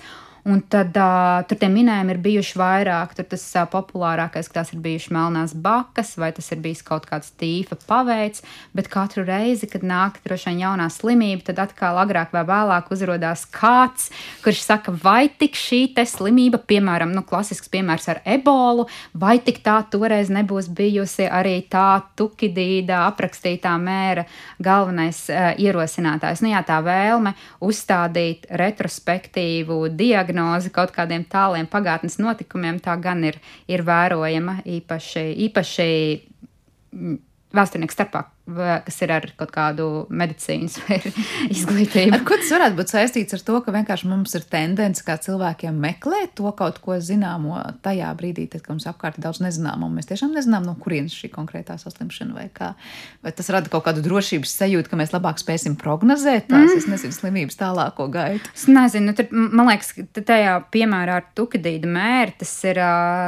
Un tad uh, tur tie minējumi ir bijuši vairāk. Tur tas uh, populārākais, ka tās ir bijušas melnās bakas, vai tas ir bijis kaut kāds tīfa paveids. Bet katru reizi, kad nāk droši vien jaunā slimība, tad atkal agrāk vai vēlāk uzrādās kāds, kurš saka, vai tik šī slimība, piemēram, nu, klasisks piemērs ar ebolu, vai tik tā toreiz nebūs bijusi arī tā tukidīda aprakstītā mēra galvenais uh, ierosinātājs. Nu, jā, tā vēlme uzstādīt retrospektīvu diagnozi diagnoze kaut kādiem tāliem pagātnes notikumiem, tā gan ir, ir vērojama īpaši, īpaši mm, vēsturnieku starpā kas ir ar kaut kādu medicīnas izglītību. Ar ko tas varētu būt saistīts ar to, ka vienkārši mums ir tendence kā cilvēkiem meklēt to kaut ko zināmo tajā brīdī, tad, kad mums apkārt ir daudz nezināmo, un mēs tiešām nezinām, no kurienes šī konkrētā saslimšana vai kā. Vai tas rada kaut kādu drošības sajūtu, ka mēs labāk spēsim prognozēt tās, mm. es nezinu, slimības tālāko gaitu. Es nezinu, nu, tur, man liekas, ka tajā piemērā ar tukadīdu mēri tas ir,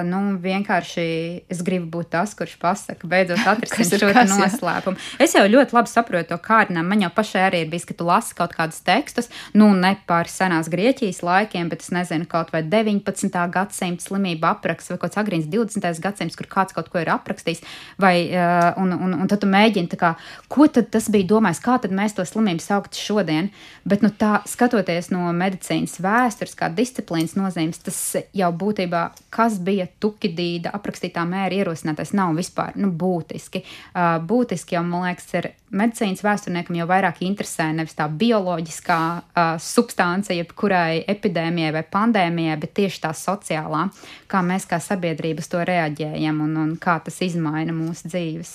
nu, vienkārši es gribu būt tas, kurš pasaka, beidzot atrisināt šo noslēpumu. Es jau ļoti labi saprotu to kārdinājumu. Man jau pašai arī ir bijis, ka tu lasi kaut kādus tekstus, nu ne par senās Grieķijas laikiem, bet es nezinu, kaut vai 19. gadsimta slimību apraksts vai kaut kāds agrīns 20. gadsimts, kur kāds kaut ko ir aprakstījis. Vai, uh, un, un, un tad tu mēģini, kā, ko tad tas bija domājis, kā tad mēs to slimību saukt šodien. Bet nu, tā skatoties no medicīnas vēstures, kā disciplīnas nozīmes, tas jau būtībā, kas bija tukidīda aprakstītā mēra ierosinātais, nav vispār nu, būtiski. Uh, būtiski jau man man liekas, ir medicīnas vēsturniekam jau vairāk interesē nevis tā bioloģiskā uh, substance, jebkurai epidēmijai vai pandēmijai, bet tieši tā sociālā, kā mēs kā sabiedrības to reaģējam un, un kā tas izmaina mūsu dzīves.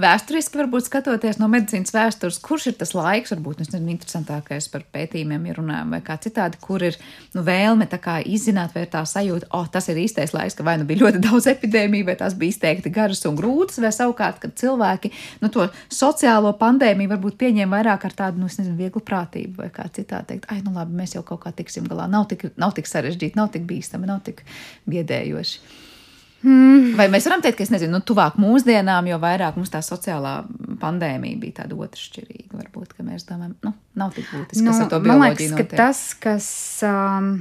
Vēsturiski, varbūt skatoties no medicīnas vēstures, kurš ir tas laiks, varbūt ir interesantākais par pētījumiem, ja runājam, vai kā citādi, kur ir nu, vēlme izzināt, vai ir tā sajūta, oh, tas ir īstais laiks, ka vai nu bija ļoti daudz epidēmiju, vai tās bija izteikti garas un grūtas, vai savukārt, kad cilvēki nu, to sociālo pandēmiju varbūt pieņēma vairāk ar tādu, nu, nezinu, vieglu prātību, vai kā citādi teikt, ai, nu labi, mēs jau kaut kā tiksim galā, nav tik, nav tik sarežģīti, nav tik bīstami, nav tik biedējoši. Hmm. Vai mēs varam teikt, ka, nezinu, nu, tuvāk mūsdienām, jo vairāk mums tā sociālā pandēmija bija tāda otršķirīga, varbūt, ka mēs domājam, nu, nav tik būtiski, nu, kas ar to bioloģiju man liekas, notiek. Tas, kas, um,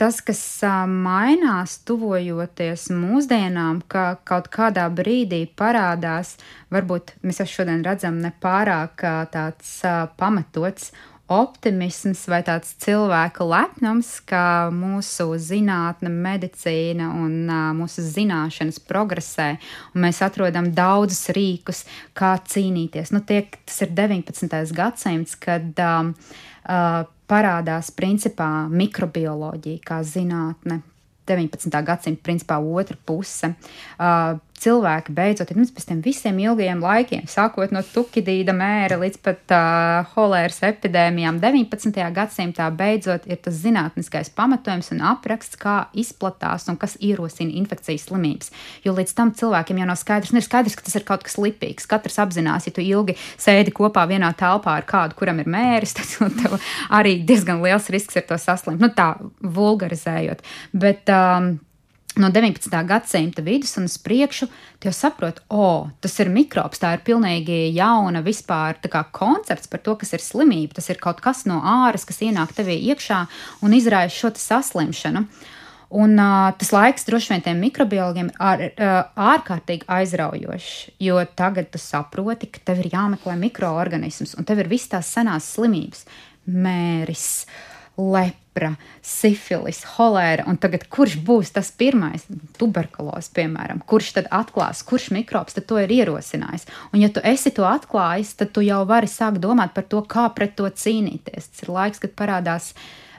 tas, kas mainās, tuvojoties mūsdienām, ka kaut kādā brīdī parādās, varbūt mēs jau šodien redzam nepārāk tāds pamatots optimisms vai tāds cilvēka lepnums, ka mūsu zinātne, medicīna un mūsu zināšanas progresē, un mēs atrodam daudzus rīkus, kā cīnīties. Nu, tie, tas ir 19. gadsimts, kad um, uh, parādās principā mikrobioloģija kā zinātne. 19. gadsimta principā otra puse. Uh, cilvēki beidzot, nu, pēc tam visiem ilgajiem laikiem, sākot no tukidīda mēra līdz pat uh, holēras epidēmijām, 19. gadsimtā beidzot ir tas zinātniskais pamatojums un apraksts, kā izplatās un kas ierosina infekcijas slimības. Jo līdz tam cilvēkiem jau nav skaidrs, nu, ir skaidrs, ka tas ir kaut kas lipīgs. Katrs apzinās, ja tu ilgi sēdi kopā vienā telpā ar kādu, kuram ir mēris, tad tev arī diezgan liels risks ir to saslimt. Nu, tā vulgarizējot. Bet, um, no 19. gadsimta vidus un uz priekšu, jau saproti, o, oh, tas ir mikrobs, tā ir pilnīgi jauna vispār kā, koncepts par to, kas ir slimība. Tas ir kaut kas no āras, kas ienāk tevī iekšā un izraisa šo saslimšanu. Un uh, tas laiks droši vien tiem mikrobiologiem ir uh, ārkārtīgi aizraujošs, jo tagad tu saproti, ka tev ir jāmeklē mikroorganisms, un tev ir visas tās senās slimības, mēris, lepa lepra, sifilis, holēra, un tagad kurš būs tas pirmais, tuberkuloze, piemēram, kurš tad atklās, kurš mikrobs to ir ierosinājis. Un, ja tu esi to atklājis, tad tu jau vari sākt domāt par to, kā pret to cīnīties. Tas ir laiks, kad parādās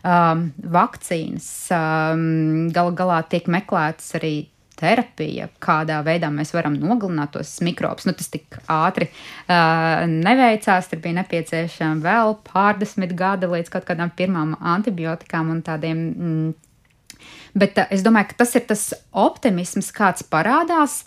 um, vakcīnas, um, gal galā tiek meklētas arī terapija, kādā veidā mēs varam nogalināt tos mikrobus. Nu, tas tik ātri uh, neveicās, tur bija nepieciešama vēl pārdesmit gadi līdz kaut kādām pirmām antibiotikām un tādiem. Mm, bet uh, es domāju, ka tas ir tas optimisms, kāds parādās.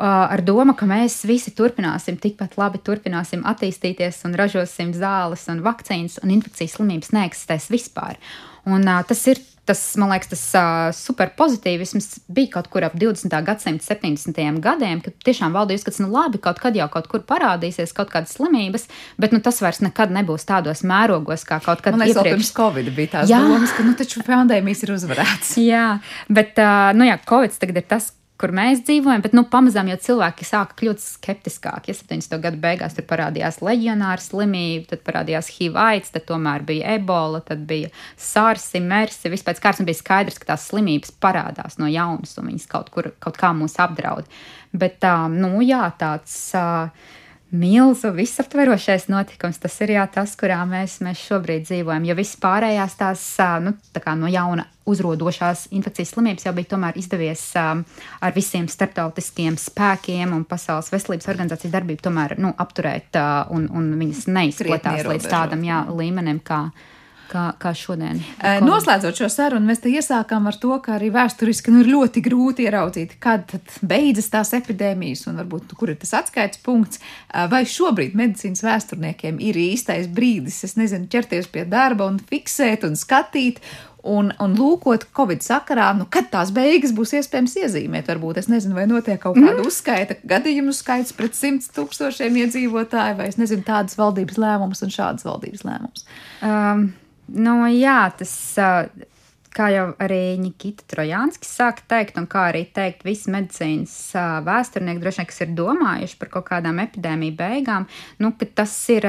Uh, ar domu, ka mēs visi turpināsim tikpat labi, turpināsim attīstīties un ražosim zāles un vakcīnas, un infekcijas slimības neeksistēs vispār. Un, uh, tas ir tas, man liekas, tas uh, superpozitīvisms bija kaut kur ap 20. gadsimta 70. gadiem, kad tiešām valdīja uzskats, nu labi, kaut kad jau kaut kur parādīsies kaut kādas slimības, bet nu, tas vairs nekad nebūs tādos mērogos, kā kaut kad man iepriekš. Pirms Covid bija tās jā. domas, ka nu taču pandēmijas ir uzvarētas. jā, bet, uh, nu jā, Covid tagad ir tas, kur mēs dzīvojam, bet nu, pamazām jau cilvēki sāka kļūt skeptiskāki. Ja 70. gada beigās tur parādījās leģionāra slimība, tad parādījās HIV, aids, tad tomēr bija ebola, tad bija sārsi, mersi. Vispēc kārtas bija skaidrs, ka tās slimības parādās no jaunas un viņas kaut, kur, kaut kā mūs apdraud. Bet tā, nu jā, tāds. Uh, milzu visaptverošais notikums. Tas ir jā, tas, kurā mēs, mēs šobrīd dzīvojam. Jo viss pārējās tās nu, tā no jauna uzrodošās infekcijas slimības jau bija tomēr izdevies um, ar visiem starptautiskiem spēkiem un Pasaules veselības organizācijas darbību tomēr nu, apturēt uh, un, un viņas neizplatās līdz tādam jā, līmenim, kā kā, kā šodien. Noslēdzot šo sarunu, mēs te iesākām ar to, ka arī vēsturiski nu, ir ļoti grūti ieraudzīt, kad beidzas tās epidēmijas un varbūt kur ir tas atskaites punkts. Vai šobrīd medicīnas vēsturniekiem ir īstais brīdis, es nezinu, ķerties pie darba un fiksēt un skatīt. Un, un lūkot Covid sakarā, nu, kad tās beigas būs iespējams iezīmēt, varbūt es nezinu, vai notiek kaut kāda mm. uzskaita gadījumu skaits pret simts tūkstošiem iedzīvotāju, vai es nezinu, tādas valdības lēmumus un šādas valdības lēmumus. Um, Nu, jā, tas, kā jau arī Nikita Trojānski sāka teikt, un kā arī teikt visi medicīnas vēsturnieki, droši vien, kas ir domājuši par kaut kādām epidēmiju beigām, nu, ka tas ir.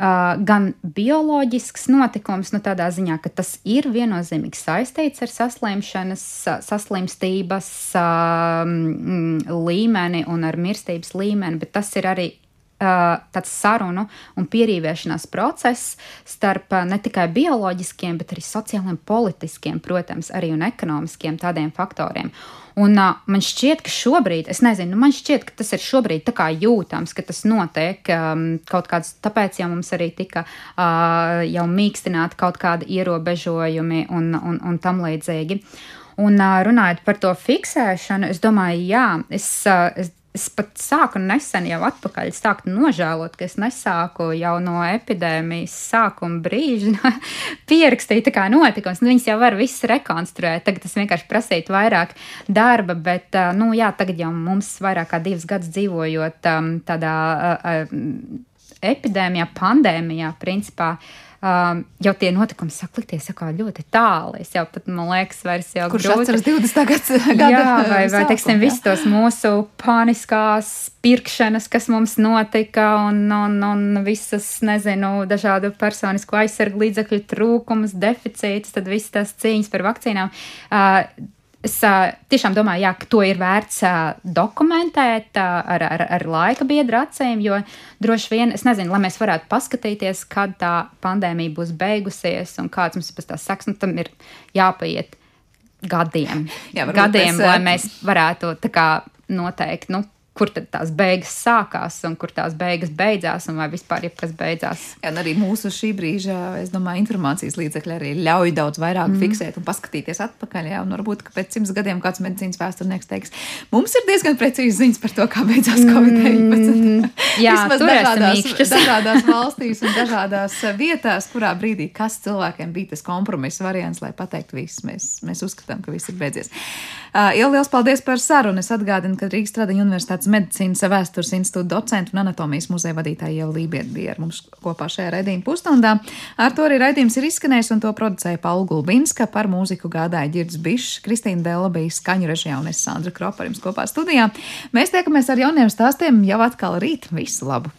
Gan bioloģisks notikums, nu tādā ziņā, ka tas ir viennozīmīgi saistīts ar saslimšanas, saslimstības uh, līmeni un ar mirstības līmeni, bet tas ir arī tāds sarunu un pierīvēšanās process starp ne tikai bioloģiskiem, bet arī sociāliem, politiskiem, protams, arī un ekonomiskiem tādiem faktoriem. Un uh, man šķiet, ka šobrīd, es nezinu, nu, man šķiet, ka tas ir šobrīd tā kā jūtams, ka tas notiek um, kaut kāds, tāpēc jau mums arī tika uh, jau mīkstināti kaut kādi ierobežojumi un, un, un tam līdzīgi. Un runājot par to fiksēšanu, es domāju, jā, es, es Es pat sāku nesen jau atpakaļ sākt nožēlot, ka es nesāku jau no epidēmijas sākuma brīža pierakstīt tā kā notikums. Nu, viņas jau var viss rekonstruēt, tagad tas vienkārši prasītu vairāk darba, bet, nu jā, tagad jau mums vairāk kā divus gadus dzīvojot um, tādā uh, uh, epidēmijā, pandēmijā, principā. Um, jau tie notikumi sāk likties ļoti tāli. Es jau pat, man liekas, vairs jau Kurš grūti. atceras 20. gada jā, vai, vai teiksim, visus tos mūsu pāniskās pirkšanas, kas mums notika, un, un, un visas, nezinu, dažādu personisku aizsargu līdzekļu trūkums, deficīts, tad visas tās cīņas par vakcīnām. Uh, Es uh, tiešām domāju, jā, ka to ir vērts uh, dokumentēt uh, ar, ar, ar laika biedru acīm, jo droši vien, es nezinu, lai mēs varētu paskatīties, kad tā pandēmija būs beigusies un kāds mums pēc tās saks, nu tam ir jāpaiet gadiem. Jā, gadiem, mēs, lai mēs varētu tā kā noteikt, nu, kur tad tās beigas sākās un kur tās beigas beidzās, un vai vispār jebkas beidzās. Jā, arī mūsu šī brīža, es domāju, informācijas līdzekļi arī ļauj daudz vairāk mm. fiksēt un paskatīties atpakaļ. Jā, un varbūt, pēc simts gadiem kāds medicīnas vēsturnieks teiks, mums ir diezgan precīzi ziņas par to, kā beidzās Covid-19. Mm, jā, dažādās, dažādās valstīs un dažādās vietās, kurā brīdī kas cilvēkiem bija tas kompromiss variants, lai pateiktu, viss mēs, mēs uzskatām, ka viss ir beidzies. Uh, Liels paldies par sarunu! Es atgādinu, ka Rīgas Tradiņu universitātes medicīnas vēstures institūta docenta un anatomijas muzeja vadītāja Ieva Lībiet bija ar mums kopā šajā raidījuma pusstundā. Ar to arī raidījums ir izskanējis un to producēja Paula Gulbinska par mūziku gādāja Girds Bišs, Kristīna Dela bija skaņu režijā un es Sandra Kropa ar jums kopā studijā. Mēs tiekamies ar jauniem stāstiem jau atkal rīt. Visu labu!